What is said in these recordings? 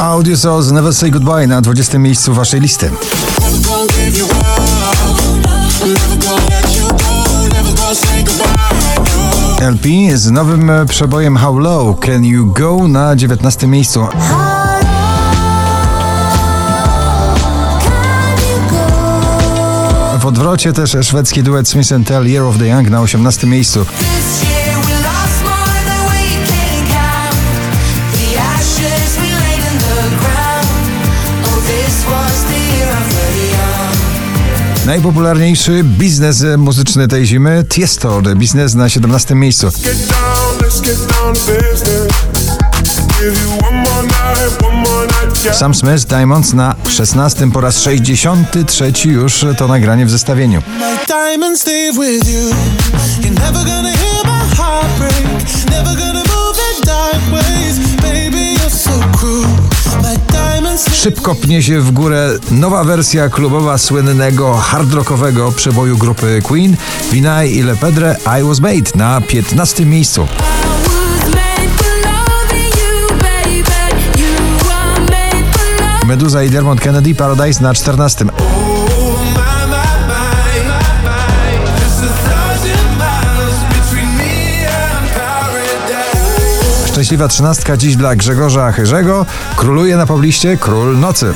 Audio Souls Never Say Goodbye na 20. miejscu waszej listy. LP z nowym przebojem How Low Can You Go na 19. miejscu. W odwrocie też szwedzki duet Smith Tell Year of the Young na 18. miejscu. Najpopularniejszy biznes muzyczny tej zimy Tiesto, biznes na 17 miejscu. Sam Smith Diamonds na 16 po raz 63 już to nagranie w zestawieniu. Szybko pnie się w górę nowa wersja klubowa słynnego hardrockowego przeboju grupy Queen Vinay i Lepedre I Was Made na 15 miejscu. Meduza i Dermot Kennedy Paradise na 14. Szczęśliwa trzynastka dziś dla Grzegorza Chyrzego. Króluje na pobliście Król Nocy.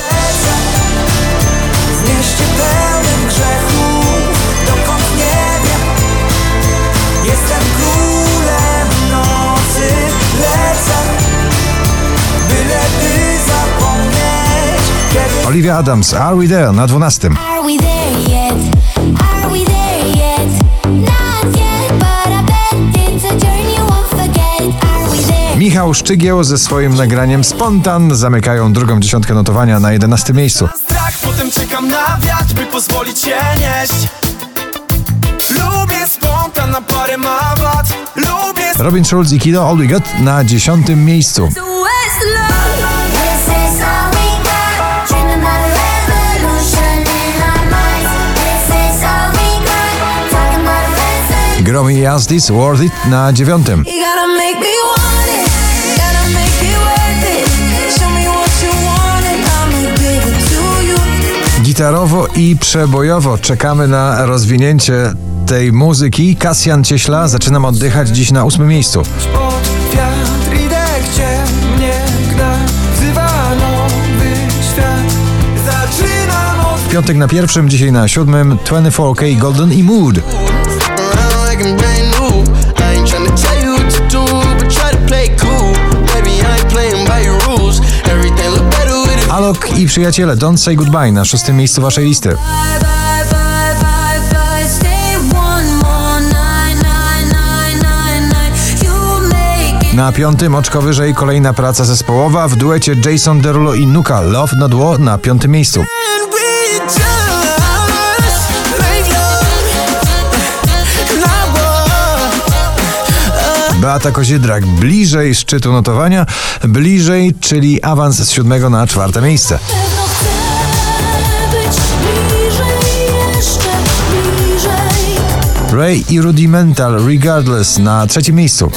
Olivia Adams, Are We There na 12. Michał Szczygieł ze swoim nagraniem Spontan zamykają drugą dziesiątkę notowania na 11 miejscu. Strach, potem czekam na wiatr, by pozwolić się nieść. Lubię spontan na parę mawat. Lubię... Robin Schulz i Kido All We Got na 10 miejscu. Gromi Justice Worth It na dziewiątym. Gitarowo i przebojowo czekamy na rozwinięcie tej muzyki. Kasjan Cieśla zaczynam oddychać dziś na ósmym miejscu. W piątek na pierwszym, dzisiaj na siódmym 24K Golden i Mood. I przyjaciele Don't Say Goodbye na szóstym miejscu waszej listy. Na piątym oczko wyżej kolejna praca zespołowa w duecie Jason Derulo i Nuka Love na dło na piątym miejscu. Beata Kozidrak bliżej szczytu notowania, bliżej, czyli awans z siódmego na czwarte miejsce. Ray i Rudimental Regardless na trzecim miejscu.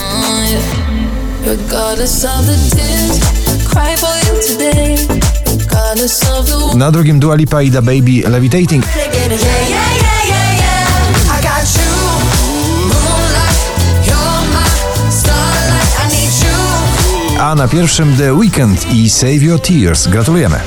Na drugim Dua Lipa i Da Baby Levitating. A na pierwszym The Weekend i Save Your Tears. Gratulujemy.